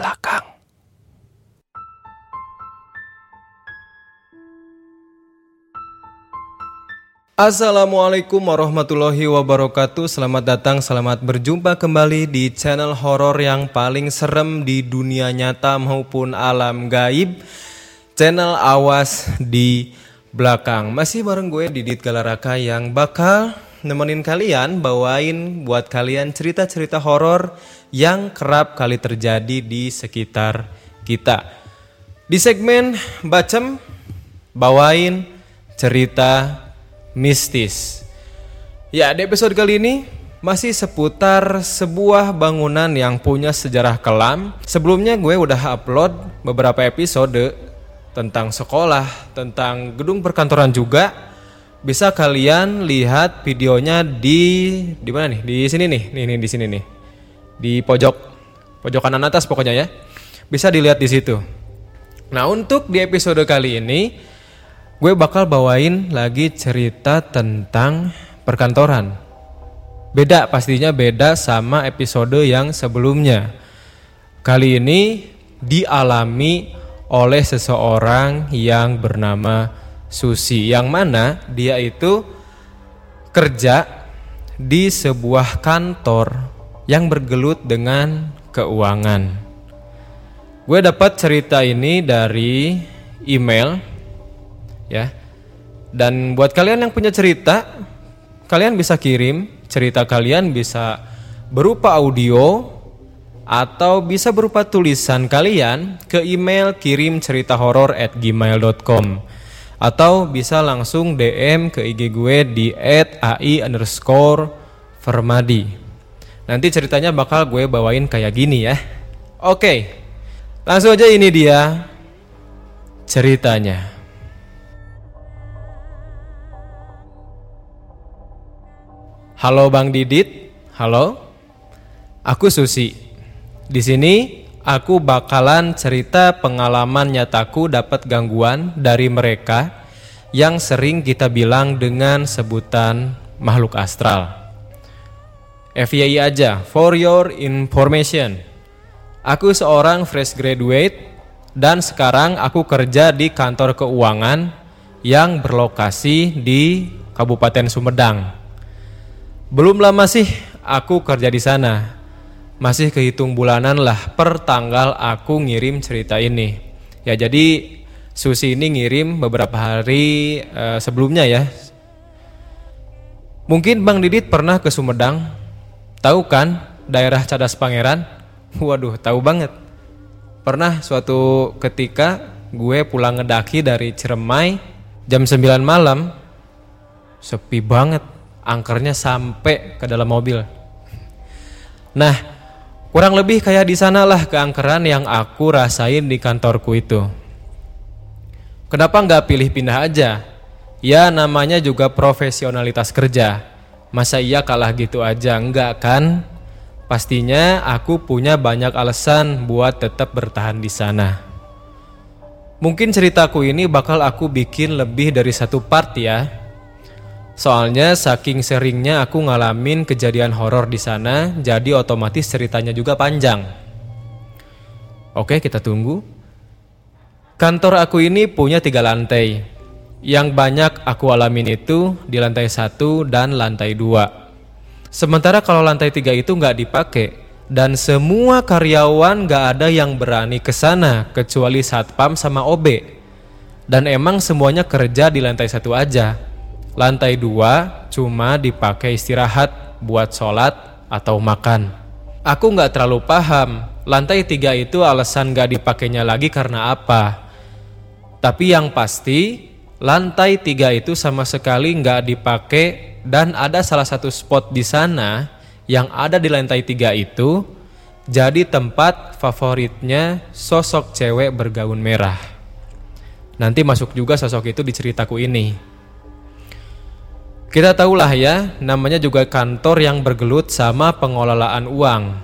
belakang. Assalamualaikum warahmatullahi wabarakatuh. Selamat datang, selamat berjumpa kembali di channel horor yang paling serem di dunia nyata maupun alam gaib. Channel Awas di belakang. Masih bareng gue Didit Galaraka yang bakal nemenin kalian Bawain buat kalian cerita-cerita horor yang kerap kali terjadi di sekitar kita Di segmen Bacem bawain cerita mistis. Ya, di episode kali ini masih seputar sebuah bangunan yang punya sejarah kelam. Sebelumnya gue udah upload beberapa episode tentang sekolah, tentang gedung perkantoran juga. Bisa kalian lihat videonya di di mana nih? Di sini nih. Nih nih di sini nih. Di pojok pojok kanan atas pokoknya ya. Bisa dilihat di situ. Nah, untuk di episode kali ini gue bakal bawain lagi cerita tentang perkantoran. Beda pastinya beda sama episode yang sebelumnya. Kali ini dialami oleh seseorang yang bernama Susi yang mana dia itu kerja di sebuah kantor yang bergelut dengan keuangan. Gue dapat cerita ini dari email ya. Dan buat kalian yang punya cerita, kalian bisa kirim cerita kalian bisa berupa audio atau bisa berupa tulisan kalian ke email kirim cerita horor atau bisa langsung DM ke IG gue di ai underscore Fermadi. Nanti ceritanya bakal gue bawain kayak gini ya. Oke, langsung aja ini dia ceritanya. Halo Bang Didit, halo. Aku Susi. Di sini aku bakalan cerita pengalaman nyataku dapat gangguan dari mereka yang sering kita bilang dengan sebutan makhluk astral. FYI aja, for your information. Aku seorang fresh graduate dan sekarang aku kerja di kantor keuangan yang berlokasi di Kabupaten Sumedang. Belum lama sih aku kerja di sana. Masih kehitung bulanan lah per tanggal aku ngirim cerita ini. Ya jadi Susi ini ngirim beberapa hari uh, sebelumnya ya. Mungkin Bang Didit pernah ke Sumedang. Tahu kan daerah Cadas Pangeran? Waduh, tahu banget. Pernah suatu ketika gue pulang ngedaki dari Ciremai jam 9 malam. Sepi banget angkernya sampai ke dalam mobil. Nah, kurang lebih kayak di sanalah keangkeran yang aku rasain di kantorku itu. Kenapa nggak pilih pindah aja? Ya namanya juga profesionalitas kerja. Masa iya kalah gitu aja? Enggak kan? Pastinya aku punya banyak alasan buat tetap bertahan di sana. Mungkin ceritaku ini bakal aku bikin lebih dari satu part ya. Soalnya saking seringnya aku ngalamin kejadian horor di sana, jadi otomatis ceritanya juga panjang. Oke, kita tunggu. Kantor aku ini punya tiga lantai. Yang banyak aku alamin itu di lantai satu dan lantai dua. Sementara kalau lantai tiga itu nggak dipakai dan semua karyawan nggak ada yang berani ke sana kecuali satpam sama OB. Dan emang semuanya kerja di lantai satu aja Lantai dua cuma dipakai istirahat buat sholat atau makan. Aku nggak terlalu paham, lantai tiga itu alasan nggak dipakainya lagi karena apa. Tapi yang pasti, lantai tiga itu sama sekali nggak dipakai dan ada salah satu spot di sana yang ada di lantai tiga itu jadi tempat favoritnya sosok cewek bergaun merah. Nanti masuk juga sosok itu di ceritaku ini. Kita tahulah ya, namanya juga kantor yang bergelut sama pengelolaan uang.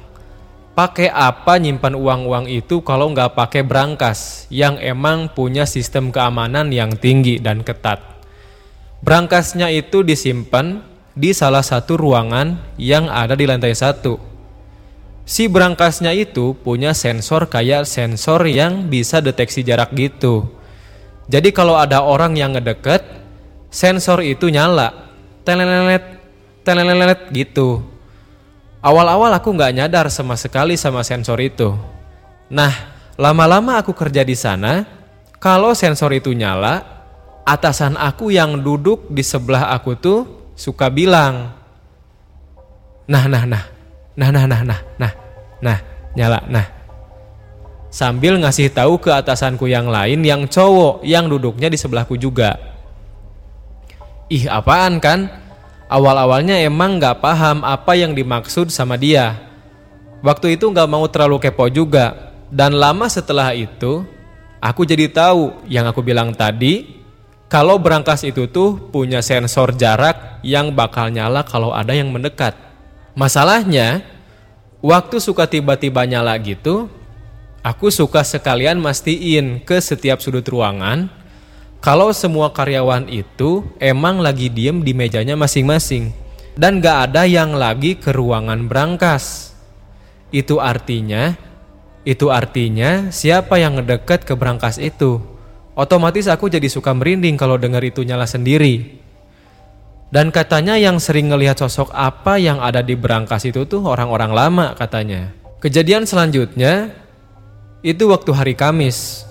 Pakai apa nyimpan uang-uang itu kalau nggak pakai berangkas yang emang punya sistem keamanan yang tinggi dan ketat. Berangkasnya itu disimpan di salah satu ruangan yang ada di lantai satu. si berangkasnya itu punya sensor kayak sensor yang bisa deteksi jarak gitu. Jadi kalau ada orang yang ngedeket, sensor itu nyala, telelelet telelelet gitu. Awal-awal aku nggak nyadar sama sekali sama sensor itu. Nah, lama-lama aku kerja di sana, kalau sensor itu nyala, atasan aku yang duduk di sebelah aku tuh suka bilang, nah nah nah, nah nah nah nah nah nah nyala nah sambil ngasih tahu ke atasanku yang lain yang cowok yang duduknya di sebelahku juga. Ih apaan kan? Awal-awalnya emang gak paham apa yang dimaksud sama dia. Waktu itu gak mau terlalu kepo juga. Dan lama setelah itu, aku jadi tahu yang aku bilang tadi, kalau berangkas itu tuh punya sensor jarak yang bakal nyala kalau ada yang mendekat. Masalahnya, waktu suka tiba-tiba nyala gitu, aku suka sekalian mastiin ke setiap sudut ruangan kalau semua karyawan itu emang lagi diem di mejanya masing-masing dan gak ada yang lagi ke ruangan berangkas. Itu artinya, itu artinya siapa yang ngedeket ke berangkas itu. Otomatis aku jadi suka merinding kalau dengar itu nyala sendiri. Dan katanya yang sering ngelihat sosok apa yang ada di berangkas itu tuh orang-orang lama katanya. Kejadian selanjutnya itu waktu hari Kamis.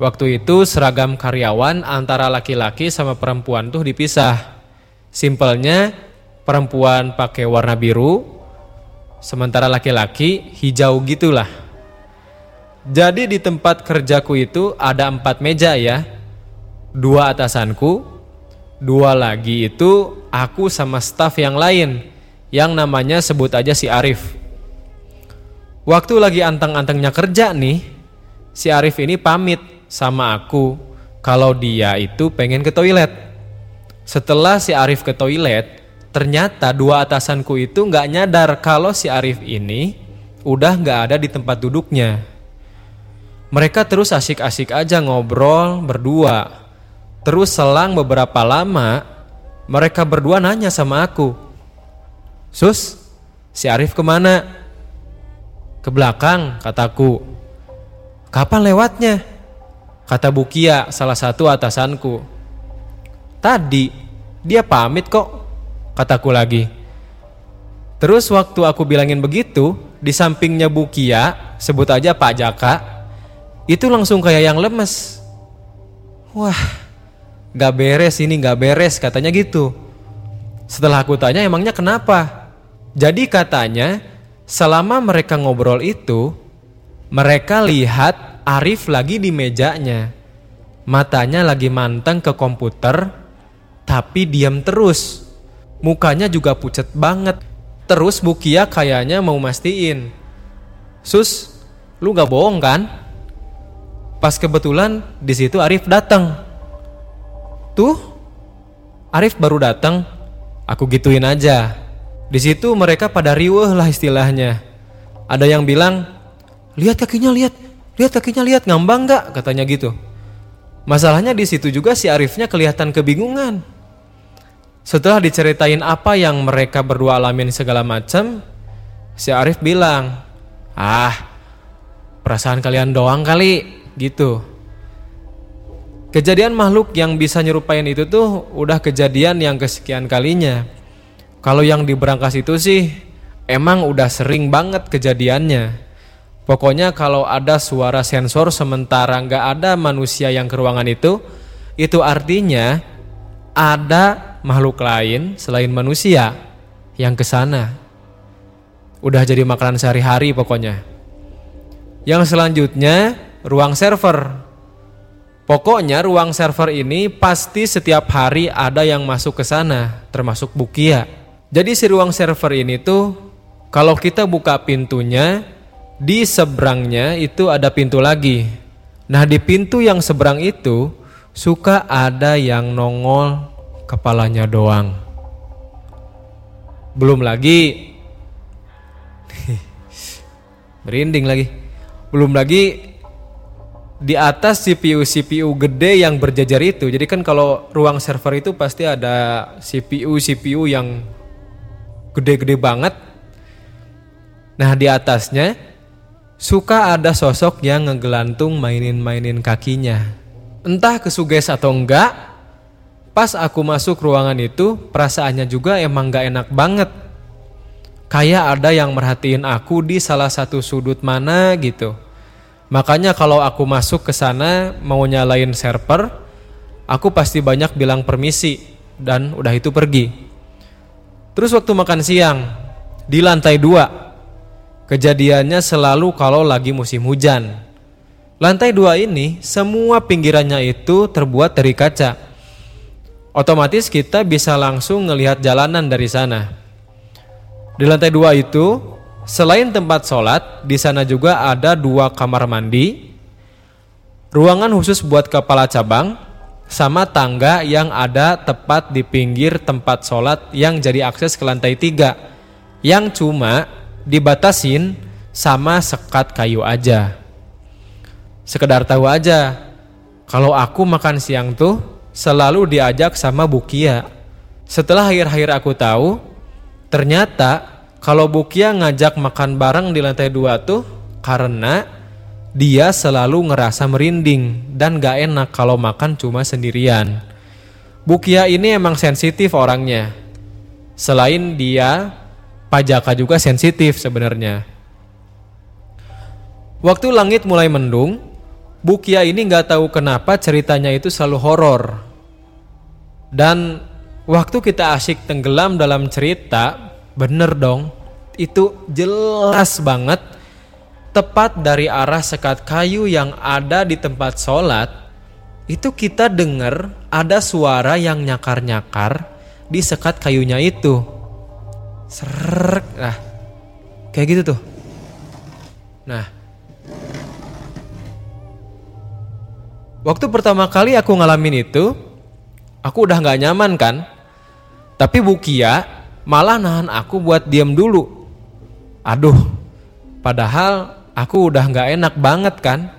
Waktu itu seragam karyawan antara laki-laki sama perempuan tuh dipisah. Simpelnya perempuan pakai warna biru, sementara laki-laki hijau gitulah. Jadi di tempat kerjaku itu ada empat meja ya. Dua atasanku, dua lagi itu aku sama staf yang lain yang namanya sebut aja si Arif. Waktu lagi anteng-antengnya kerja nih, si Arif ini pamit sama aku kalau dia itu pengen ke toilet. Setelah si Arif ke toilet, ternyata dua atasanku itu nggak nyadar kalau si Arif ini udah nggak ada di tempat duduknya. Mereka terus asik-asik aja ngobrol berdua. Terus selang beberapa lama, mereka berdua nanya sama aku. Sus, si Arif ke mana? Ke belakang, kataku. Kapan lewatnya? Kata Bukia, salah satu atasanku. Tadi, dia pamit kok, kataku lagi. Terus waktu aku bilangin begitu, di sampingnya Bukia, sebut aja Pak Jaka, itu langsung kayak yang lemes. Wah, gak beres ini, gak beres, katanya gitu. Setelah aku tanya emangnya kenapa? Jadi katanya, selama mereka ngobrol itu, mereka lihat Arif lagi di mejanya. Matanya lagi manteng ke komputer, tapi diam terus. Mukanya juga pucat banget. Terus Bukia kayaknya mau mastiin. Sus, lu gak bohong kan? Pas kebetulan di situ Arif datang. Tuh, Arif baru datang. Aku gituin aja. Di situ mereka pada riweh lah istilahnya. Ada yang bilang, lihat kakinya lihat, Lihat kakinya lihat ngambang nggak katanya gitu. Masalahnya di situ juga si Arifnya kelihatan kebingungan. Setelah diceritain apa yang mereka berdua alamin segala macam, si Arif bilang, "Ah, perasaan kalian doang kali." gitu. Kejadian makhluk yang bisa nyerupain itu tuh udah kejadian yang kesekian kalinya. Kalau yang di berangkas itu sih emang udah sering banget kejadiannya. Pokoknya kalau ada suara sensor sementara nggak ada manusia yang ke ruangan itu, itu artinya ada makhluk lain selain manusia yang ke sana. Udah jadi makanan sehari-hari pokoknya. Yang selanjutnya ruang server. Pokoknya ruang server ini pasti setiap hari ada yang masuk ke sana, termasuk Bukia. Jadi si ruang server ini tuh kalau kita buka pintunya di seberangnya itu ada pintu lagi. Nah, di pintu yang seberang itu suka ada yang nongol kepalanya doang. Belum lagi merinding lagi. Belum lagi di atas CPU CPU gede yang berjajar itu. Jadi kan kalau ruang server itu pasti ada CPU CPU yang gede-gede banget Nah di atasnya suka ada sosok yang ngegelantung mainin-mainin kakinya. Entah kesuges atau enggak, pas aku masuk ruangan itu perasaannya juga emang gak enak banget. Kayak ada yang merhatiin aku di salah satu sudut mana gitu. Makanya kalau aku masuk ke sana mau nyalain server, aku pasti banyak bilang permisi dan udah itu pergi. Terus waktu makan siang di lantai dua Kejadiannya selalu kalau lagi musim hujan. Lantai dua ini semua pinggirannya itu terbuat dari kaca. Otomatis kita bisa langsung ngelihat jalanan dari sana. Di lantai dua itu selain tempat sholat, di sana juga ada dua kamar mandi, ruangan khusus buat kepala cabang, sama tangga yang ada tepat di pinggir tempat sholat yang jadi akses ke lantai tiga, yang cuma dibatasin sama sekat kayu aja. Sekedar tahu aja, kalau aku makan siang tuh selalu diajak sama Bukia. Setelah akhir-akhir aku tahu, ternyata kalau Bukia ngajak makan bareng di lantai dua tuh karena dia selalu ngerasa merinding dan gak enak kalau makan cuma sendirian. Bukia ini emang sensitif orangnya. Selain dia Pajaka juga sensitif sebenarnya. Waktu langit mulai mendung, Bukia ini nggak tahu kenapa ceritanya itu selalu horor. Dan waktu kita asyik tenggelam dalam cerita, bener dong, itu jelas banget tepat dari arah sekat kayu yang ada di tempat sholat, itu kita dengar ada suara yang nyakar-nyakar di sekat kayunya itu. Serek. Nah, kayak gitu tuh. Nah. Waktu pertama kali aku ngalamin itu, aku udah nggak nyaman kan. Tapi Bukia malah nahan aku buat diam dulu. Aduh, padahal aku udah nggak enak banget kan.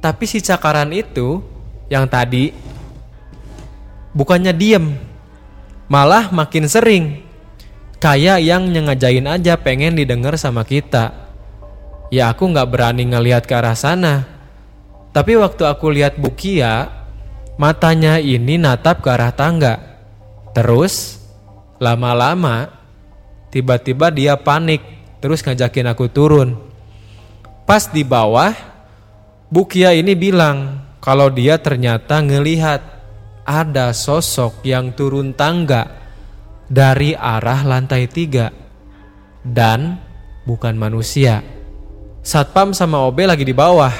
Tapi si cakaran itu yang tadi bukannya diem, malah makin sering kayak yang nyengajain aja pengen didengar sama kita. Ya aku nggak berani ngelihat ke arah sana. Tapi waktu aku lihat Bukia, matanya ini natap ke arah tangga. Terus lama-lama tiba-tiba dia panik terus ngajakin aku turun. Pas di bawah, Bukia ini bilang kalau dia ternyata ngelihat ada sosok yang turun tangga dari arah lantai tiga dan bukan manusia. Satpam sama OB lagi di bawah.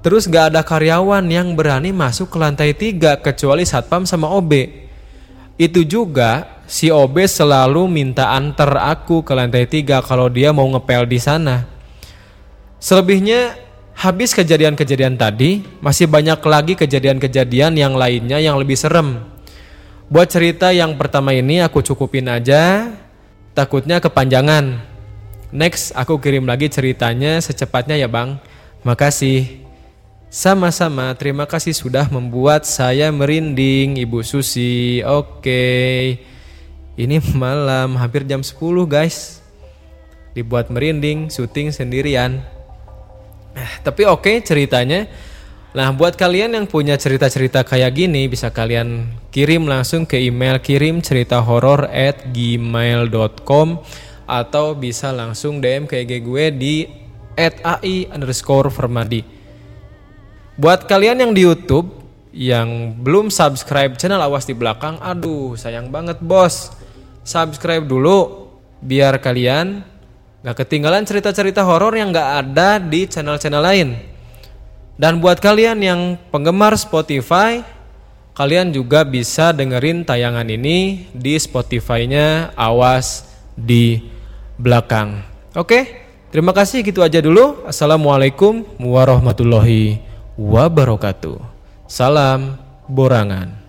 Terus gak ada karyawan yang berani masuk ke lantai tiga kecuali Satpam sama OB. Itu juga si OB selalu minta antar aku ke lantai tiga kalau dia mau ngepel di sana. Selebihnya habis kejadian-kejadian tadi masih banyak lagi kejadian-kejadian yang lainnya yang lebih serem. Buat cerita yang pertama ini aku cukupin aja, takutnya kepanjangan. Next aku kirim lagi ceritanya secepatnya ya bang. Makasih. Sama-sama, terima kasih sudah membuat saya merinding Ibu Susi. Oke. Ini malam hampir jam 10 guys. Dibuat merinding, syuting sendirian. Eh, tapi oke ceritanya. Nah, buat kalian yang punya cerita-cerita kayak gini, bisa kalian kirim langsung ke email kirim cerita horor at gmail.com atau bisa langsung DM ke IG gue di at AI underscore Fermadi. Buat kalian yang di Youtube yang belum subscribe channel Awas di Belakang, aduh sayang banget bos. Subscribe dulu biar kalian gak ketinggalan cerita-cerita horor yang gak ada di channel-channel lain. Dan buat kalian yang penggemar Spotify, kalian juga bisa dengerin tayangan ini di Spotify-nya Awas di belakang. Oke, terima kasih gitu aja dulu. Assalamualaikum warahmatullahi wabarakatuh. Salam borangan.